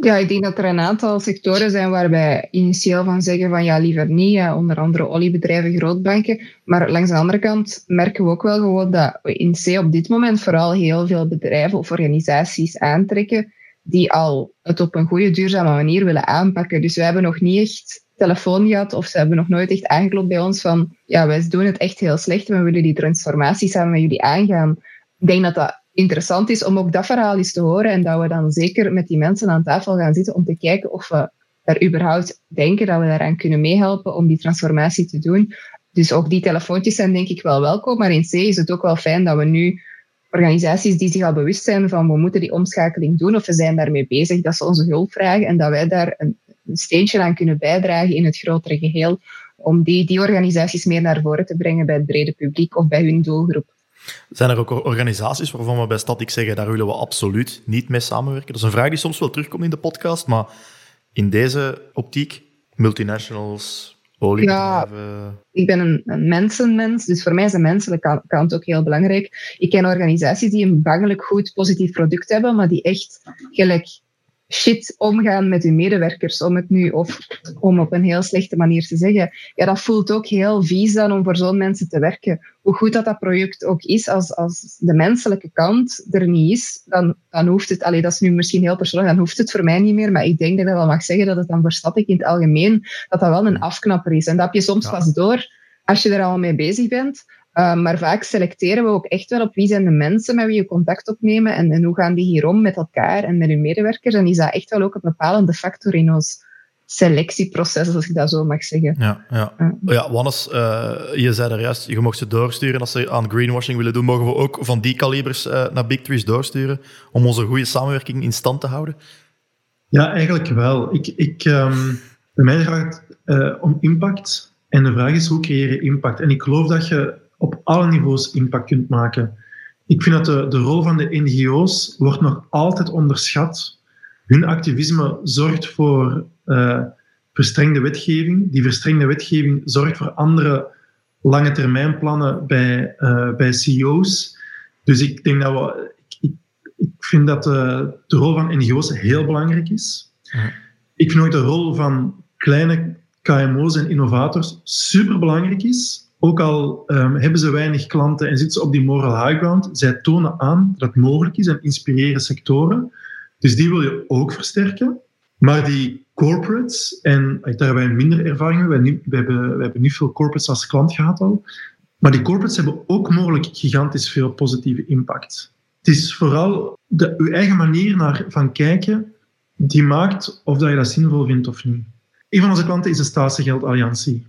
Ja, ik denk dat er een aantal sectoren zijn waar wij initieel van zeggen van ja, liever niet. Onder andere oliebedrijven, grootbanken. Maar langs de andere kant merken we ook wel gewoon dat we in C op dit moment vooral heel veel bedrijven of organisaties aantrekken die al het op een goede, duurzame manier willen aanpakken. Dus we hebben nog niet echt telefoon gehad of ze hebben nog nooit echt aangeklopt bij ons van ja, wij doen het echt heel slecht en we willen die transformatie samen met jullie aangaan. Ik denk dat dat interessant is om ook dat verhaal eens te horen en dat we dan zeker met die mensen aan tafel gaan zitten om te kijken of we er überhaupt denken dat we daaraan kunnen meehelpen om die transformatie te doen. Dus ook die telefoontjes zijn denk ik wel welkom, maar in C is het ook wel fijn dat we nu organisaties die zich al bewust zijn van we moeten die omschakeling doen of we zijn daarmee bezig, dat ze onze hulp vragen en dat wij daar een, een steentje aan kunnen bijdragen in het grotere geheel om die, die organisaties meer naar voren te brengen bij het brede publiek of bij hun doelgroep. Zijn er ook organisaties waarvan we bij Static zeggen, daar willen we absoluut niet mee samenwerken? Dat is een vraag die soms wel terugkomt in de podcast, maar in deze optiek, multinationals. Ja, ik ben een, een, mensenmens, dus voor mij is de menselijke kant ook heel belangrijk. Ik ken organisaties die een bangelijk goed positief product hebben, maar die echt gelijk shit omgaan met uw medewerkers, om het nu, of om op een heel slechte manier te zeggen. Ja, dat voelt ook heel vies dan om voor zo'n mensen te werken. Hoe goed dat dat project ook is, als, als de menselijke kant er niet is, dan, dan hoeft het, allee, dat is nu misschien heel persoonlijk, dan hoeft het voor mij niet meer, maar ik denk dat ik wel mag zeggen dat het dan voor Static in het algemeen, dat dat wel een afknapper is. En dat heb je soms pas door als je er al mee bezig bent. Uh, maar vaak selecteren we ook echt wel op wie zijn de mensen met wie je contact opnemen en, en hoe gaan die hier om met elkaar en met hun medewerkers. En is dat echt wel ook een bepalende factor in ons selectieproces, als ik dat zo mag zeggen. Ja, ja. Uh. ja Wannes, uh, je zei er juist, je mocht ze doorsturen als ze aan greenwashing willen doen. Mogen we ook van die kalibers uh, naar Big Trees doorsturen om onze goede samenwerking in stand te houden? Ja, eigenlijk wel. Ik, ik, um, bij mij gaat het om impact. En de vraag is, hoe creëer je impact? En ik geloof dat je op alle niveaus impact kunt maken. Ik vind dat de, de rol van de NGO's wordt nog altijd onderschat. Hun activisme zorgt voor uh, verstrengde wetgeving. Die verstrengde wetgeving zorgt voor andere lange termijn plannen bij, uh, bij CEO's. Dus ik denk dat we, ik, ik vind dat de, de, rol van NGO's heel belangrijk is. Ik vind ook de rol van kleine KMO's en innovators super belangrijk is. Ook al um, hebben ze weinig klanten en zitten ze op die moral high ground, zij tonen aan dat het mogelijk is en inspireren sectoren. Dus die wil je ook versterken. Maar die corporates, en daar hebben wij minder ervaring mee, we hebben, hebben niet veel corporates als klant gehad al, maar die corporates hebben ook mogelijk gigantisch veel positieve impact. Het is vooral de, uw eigen manier naar, van kijken die maakt of dat je dat zinvol vindt of niet. Een van onze klanten is de Statiegeldalliantie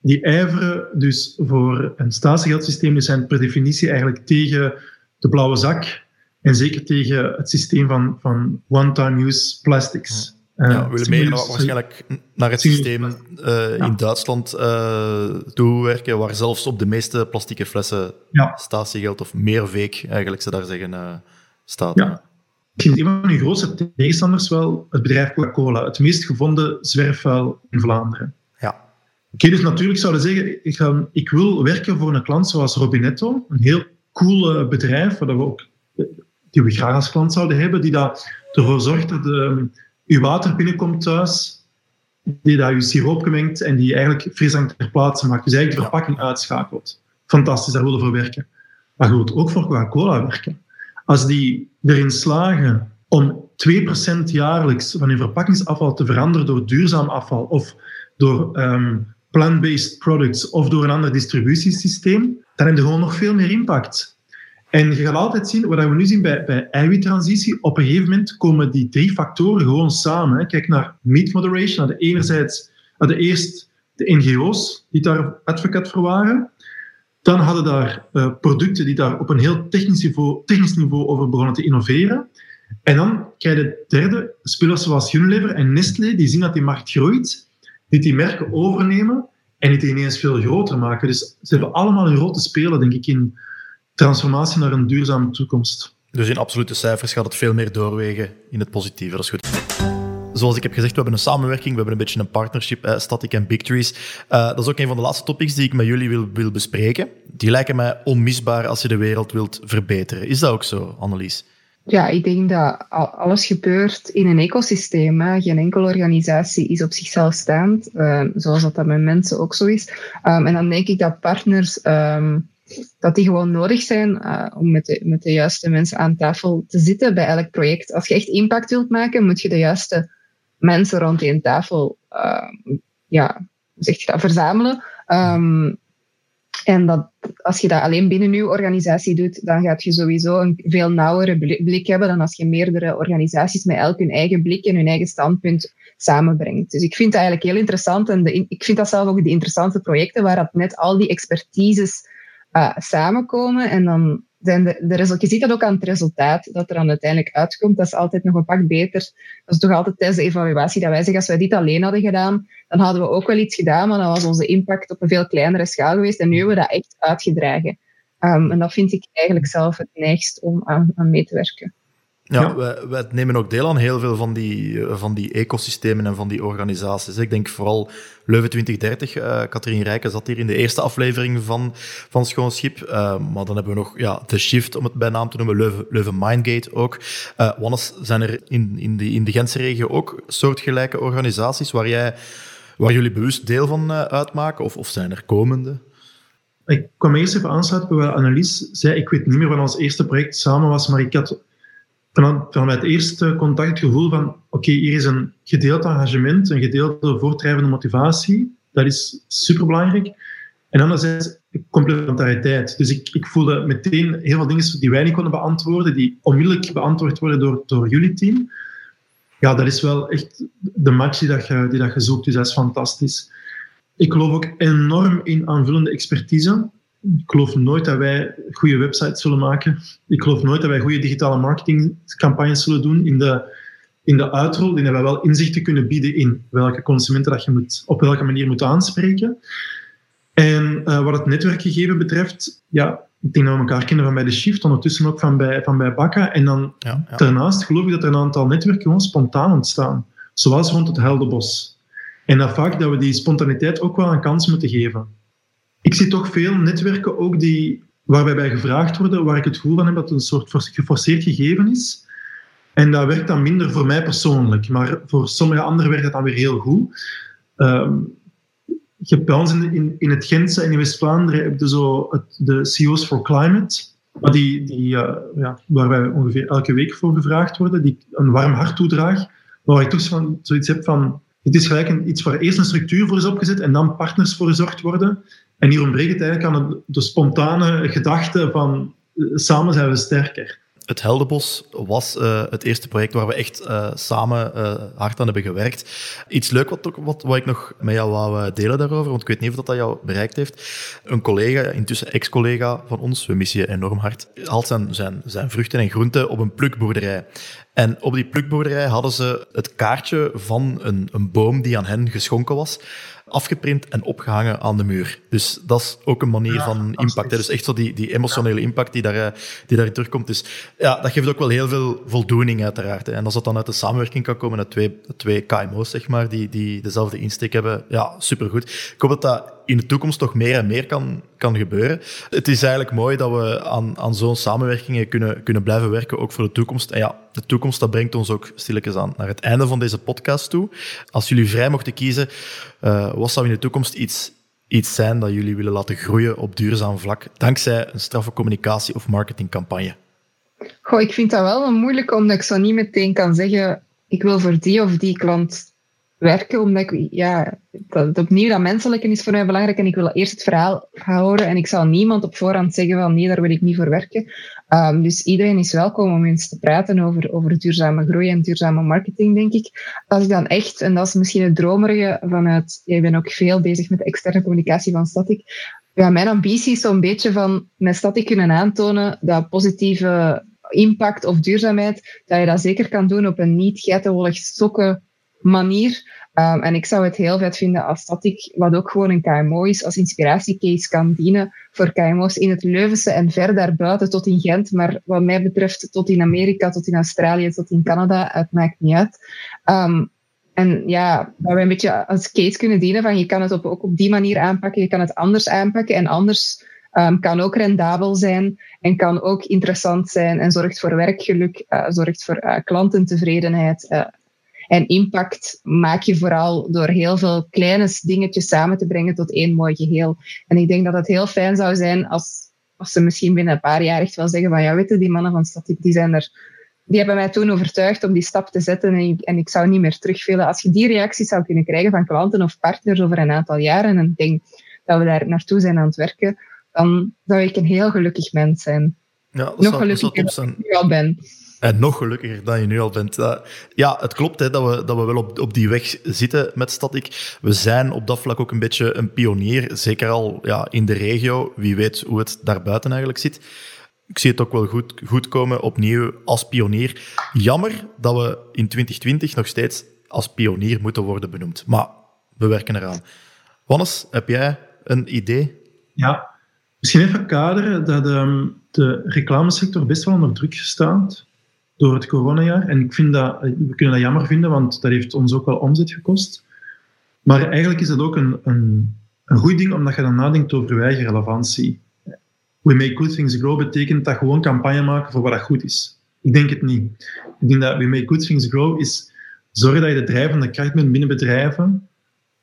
die ijveren dus voor een statiegeldsysteem. Die zijn per definitie eigenlijk tegen de blauwe zak en zeker tegen het systeem van, van one-time use plastics. Ja, uh, we willen meer waarschijnlijk naar het systeem uh, in Duitsland uh, toewerken, waar zelfs op de meeste plastieke flessen ja. statiegeld of meer veek, eigenlijk ze daar zeggen, staat. Ja. Ik vind een van uw grootste tegenstanders wel het bedrijf Coca-Cola, het meest gevonden zwerfvuil in Vlaanderen. Oké, dus natuurlijk zouden zeggen, ik, ga, ik wil werken voor een klant zoals Robinetto, een heel cool eh, bedrijf, waar we ook, eh, die we graag als klant zouden hebben, die dat ervoor zorgt dat de, uw water binnenkomt thuis die daar je siroop mengt en die eigenlijk frisdrank ter plaatse maakt. Dus eigenlijk de verpakking uitschakelt. Fantastisch, daar willen we voor werken. Maar je wilt ook voor Coca-Cola werken. Als die erin slagen om 2% jaarlijks van hun verpakkingsafval te veranderen door duurzaam afval of door um, plant-based products of door een ander distributiesysteem, dan heb je gewoon nog veel meer impact. En je gaat altijd zien, wat we nu zien bij, bij eiwittransitie, op een gegeven moment komen die drie factoren gewoon samen. Kijk naar meat moderation, naar de enerzijds, de eerst de NGO's die daar advocate voor waren. Dan hadden daar uh, producten die daar op een heel technisch niveau, technisch niveau over begonnen te innoveren. En dan krijg je de derde, spelers zoals Unilever en Nestlé, die zien dat die markt groeit, die die merken overnemen en die ineens veel groter maken. Dus ze hebben allemaal een rol te spelen, denk ik, in transformatie naar een duurzame toekomst. Dus in absolute cijfers gaat het veel meer doorwegen in het positieve. Dat is goed. Zoals ik heb gezegd, we hebben een samenwerking, we hebben een beetje een partnership, eh, Static en Big Trees. Uh, dat is ook een van de laatste topics die ik met jullie wil, wil bespreken. Die lijken mij onmisbaar als je de wereld wilt verbeteren. Is dat ook zo, Annelies? Ja, ik denk dat alles gebeurt in een ecosysteem. Geen enkele organisatie is op zichzelf staand, um, zoals dat, dat met mensen ook zo is. Um, en dan denk ik dat partners um, dat die gewoon nodig zijn uh, om met de, met de juiste mensen aan tafel te zitten bij elk project. Als je echt impact wilt maken, moet je de juiste mensen rond die tafel uh, ja, zeg dat, verzamelen. En dat, als je dat alleen binnen je organisatie doet, dan gaat je sowieso een veel nauwere blik hebben dan als je meerdere organisaties met elk hun eigen blik en hun eigen standpunt samenbrengt. Dus ik vind dat eigenlijk heel interessant en de, ik vind dat zelf ook de interessante projecten waar dat net al die expertises uh, samenkomen en dan zijn de, de je ziet dat ook aan het resultaat dat er dan uiteindelijk uitkomt. Dat is altijd nog een pak beter. Dat is toch altijd tijdens de evaluatie dat wij zeggen, als wij dit alleen hadden gedaan, dan hadden we ook wel iets gedaan, maar dan was onze impact op een veel kleinere schaal geweest. En nu hebben we dat echt uitgedragen. Um, en dat vind ik eigenlijk zelf het neigst om aan, aan mee te werken. Ja, Wij, nemen ook deel aan heel veel van die, eh, van die ecosystemen en van die organisaties. Ik denk vooral Leuven 2030. Uh, Katrien Rijken zat hier in de eerste aflevering van, van Schoon Schip. Uh, maar dan hebben we nog ja, The Shift, om het bij naam te noemen, Leuven, Leuven Mindgate ook. Uh, Wannes, zijn er in, in, de, in de Gentse regio ook soortgelijke organisaties waar, jij, waar jullie bewust deel van uitmaken? Of, of zijn er komende? Ik kwam eerst even aansluiten bij wat Annelies zei. Ik weet niet meer wat ons eerste project samen was, maar ik had van het eerste contact het gevoel van oké, hier is een gedeeld engagement, een gedeelde voortdrijvende motivatie. Dat is superbelangrijk. En anderzijds complementariteit. Dus ik, ik voelde meteen heel veel dingen die wij niet konden beantwoorden, die onmiddellijk beantwoord worden door, door jullie team. Ja, dat is wel echt de match die, dat je, die dat je zoekt. Dus dat is fantastisch. Ik geloof ook enorm in aanvullende expertise. Ik geloof nooit dat wij goede websites zullen maken. Ik geloof nooit dat wij goede digitale marketingcampagnes zullen doen in de, in de uitrol. Die wij wel inzichten kunnen bieden in welke consumenten dat je moet, op welke manier moet aanspreken. En uh, wat het netwerkgegeven betreft, ja, ik denk dat we elkaar kennen van bij de Shift, ondertussen ook van bij, van bij Bakka. En dan ja, ja. daarnaast geloof ik dat er een aantal netwerken gewoon spontaan ontstaan. Zoals rond het Heldenbos. En dat vaak dat we die spontaniteit ook wel een kans moeten geven ik zie toch veel netwerken ook die, waar wij gevraagd worden, waar ik het gevoel van heb dat het een soort geforceerd gegeven is. En dat werkt dan minder voor mij persoonlijk, maar voor sommige anderen werkt dat dan weer heel goed. Um, je hebt bij ons in, in, het Gentse en in West-Vlaanderen heb je zo het, de CEO's for Climate, maar die, die, uh, ja, waar wij ongeveer elke week voor gevraagd worden, die een warm hart toedraag, maar waar ik toch van, zoiets heb van, het is gelijk een, iets waar eerst een structuur voor is opgezet en dan partners voor gezorgd worden. En hier ontbreekt het eigenlijk aan de spontane gedachte van eh, samen zijn we sterker. Het Heldenbos was uh, het eerste project waar we echt uh, samen hard aan hebben gewerkt. Iets leuk wat, wat, wat ik nog met jou wou delen daarover, want ik weet niet of dat, jou bereikt heeft. Een collega, intussen ex-collega van ons, we missen je enorm hard, haalt zijn, zijn, zijn vruchten en groenten op een plukboerderij. En op die plukboerderij hadden ze het kaartje van een, een boom die aan hen geschonken was afgeprint en opgehangen aan de muur. Dus dat is ook een manier van impact. Hè. Dus echt zo die, die emotionele impact die, daar, eh, die daarin terugkomt. Dus ja, dat geeft ook wel heel veel voldoening uiteraard. Hè. En als dat dan uit de samenwerking kan komen, uit twee, twee KMO's, zeg maar, die, die dezelfde insteek hebben, ja, supergoed. Ik hoop dat dat in de toekomst toch meer en meer kan, kan gebeuren. Het is eigenlijk mooi dat we aan, aan zo'n samenwerkingen kunnen, kunnen blijven werken, ook voor de toekomst. En ja, de toekomst dat brengt ons ook stilletjes aan naar het einde van deze podcast toe. Als jullie vrij mochten kiezen, uh, wat zou in de toekomst iets, iets zijn dat jullie willen laten groeien op duurzaam vlak, dankzij een straffe communicatie- of marketingcampagne? Goh, ik vind dat wel moeilijk, omdat ik zo niet meteen kan zeggen, ik wil voor die of die klant werken, omdat ik, ja, dat, opnieuw dat menselijke is voor mij belangrijk en ik wil eerst het verhaal horen en ik zal niemand op voorhand zeggen van nee, daar wil ik niet voor werken. Um, dus iedereen is welkom om eens te praten over, over duurzame groei en duurzame marketing, denk ik. Als ik dan echt, en dat is misschien het dromerige vanuit, jij bent ook veel bezig met externe communicatie van Static, ja, mijn ambitie is zo'n beetje van met Static kunnen aantonen dat positieve impact of duurzaamheid, dat je dat zeker kan doen op een niet geitenwolig stokken manier. Um, en ik zou het heel vet vinden als dat ik, wat ook gewoon een KMO is, als inspiratiecase kan dienen voor KMO's in het Leuvense en ver daarbuiten tot in Gent. Maar wat mij betreft tot in Amerika, tot in Australië, tot in Canada, het maakt niet uit. Um, en ja, dat we een beetje als case kunnen dienen van je kan het op, ook op die manier aanpakken, je kan het anders aanpakken en anders um, kan ook rendabel zijn en kan ook interessant zijn en zorgt voor werkgeluk, uh, zorgt voor uh, klantentevredenheid. Uh, en impact maak je vooral door heel veel kleine dingetjes samen te brengen tot één mooi geheel. En ik denk dat het heel fijn zou zijn als, als ze misschien binnen een paar jaar echt wel zeggen van ja, weten die mannen van Statiek, die zijn er die hebben mij toen overtuigd om die stap te zetten en ik, en ik zou niet meer terugvelen. Als je die reacties zou kunnen krijgen van klanten of partners over een aantal jaren en ik denk dat we daar naartoe zijn aan het werken, dan zou ik een heel gelukkig mens zijn. Ja, dat Nog gelukkiger dan ik al ben. En nog gelukkiger dan je nu al bent. Ja, het klopt hè, dat, we, dat we wel op, op die weg zitten met Static. We zijn op dat vlak ook een beetje een pionier, zeker al ja, in de regio. Wie weet hoe het daarbuiten eigenlijk zit. Ik zie het ook wel goed, goed komen, opnieuw als pionier. Jammer dat we in 2020 nog steeds als pionier moeten worden benoemd. Maar we werken eraan. Wannes, heb jij een idee? Ja, misschien even kaderen dat um, de reclamesector best wel onder druk staat door het coronajaar. En ik vind dat, we kunnen dat jammer vinden, want dat heeft ons ook wel omzet gekost. Maar eigenlijk is dat ook een, een, een goed ding, omdat je dan nadenkt over je eigen relevantie. We make good things grow betekent dat gewoon campagne maken voor wat dat goed is. Ik denk het niet. Ik denk dat we make good things grow is zorgen dat je de drijvende kracht bent binnen bedrijven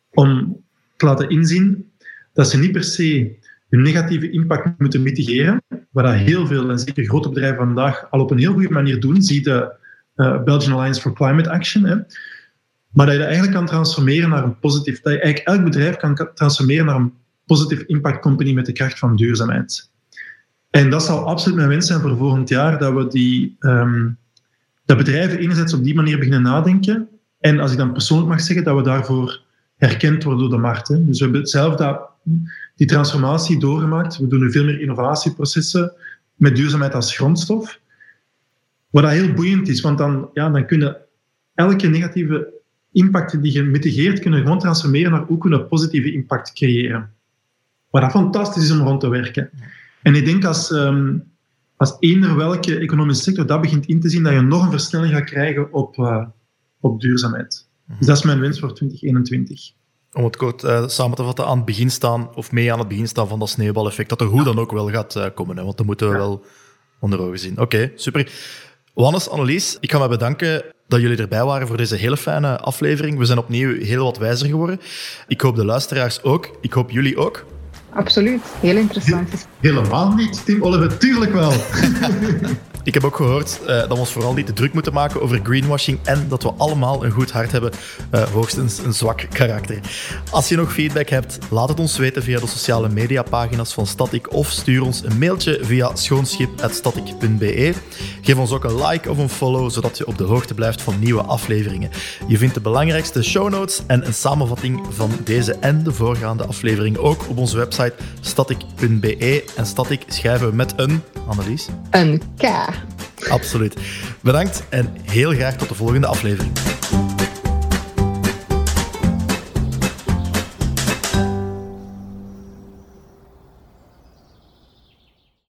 om te laten inzien dat ze niet per se negatieve impact moeten mitigeren, wat heel veel, en zeker grote bedrijven vandaag, al op een heel goede manier doen. Zie de uh, Belgian Alliance for Climate Action. Hè. Maar dat je dat eigenlijk kan transformeren naar een positief... Dat je eigenlijk elk bedrijf kan transformeren naar een positieve impact company met de kracht van duurzaamheid. En dat zal absoluut mijn wens zijn voor volgend jaar, dat we die... Um, dat bedrijven enerzijds op die manier beginnen nadenken. En als ik dan persoonlijk mag zeggen, dat we daarvoor herkend worden door de markt. Hè. Dus we hebben zelf dat die transformatie doorgemaakt. We doen nu veel meer innovatieprocessen met duurzaamheid als grondstof. Wat dat heel boeiend is, want dan, ja, dan kunnen elke negatieve impact die je mitigeert, kunnen gewoon transformeren naar hoe kunnen positieve impact creëren. Wat dat fantastisch is om rond te werken. En ik denk als, um, als eender welke economische sector dat begint in te zien, dat je nog een versnelling gaat krijgen op, uh, op duurzaamheid. Dus dat is mijn wens voor 2021 om het kort uh, samen te vatten, aan het begin staan, of mee aan het begin staan van dat sneeuwbaleffect, dat er hoe dan ook wel gaat uh, komen. Hè, want dat moeten we wel onder ogen zien. Oké, super. Wannes, Annelies, ik ga me bedanken dat jullie erbij waren voor deze hele fijne aflevering. We zijn opnieuw heel wat wijzer geworden. Ik hoop de luisteraars ook. Ik hoop jullie ook. Absoluut, heel interessant. Helemaal niet, Tim Oliver, tuurlijk wel. Ik heb ook gehoord uh, dat we ons vooral niet te druk moeten maken over greenwashing en dat we allemaal een goed hart hebben, uh, hoogstens een zwak karakter. Als je nog feedback hebt, laat het ons weten via de sociale mediapagina's van Static of stuur ons een mailtje via schoonschip.static.be. Geef ons ook een like of een follow, zodat je op de hoogte blijft van nieuwe afleveringen. Je vindt de belangrijkste show notes en een samenvatting van deze en de voorgaande aflevering ook op onze website static.be. En Static schrijven we met een, Annelies? Een K. Absoluut. Bedankt en heel graag tot de volgende aflevering.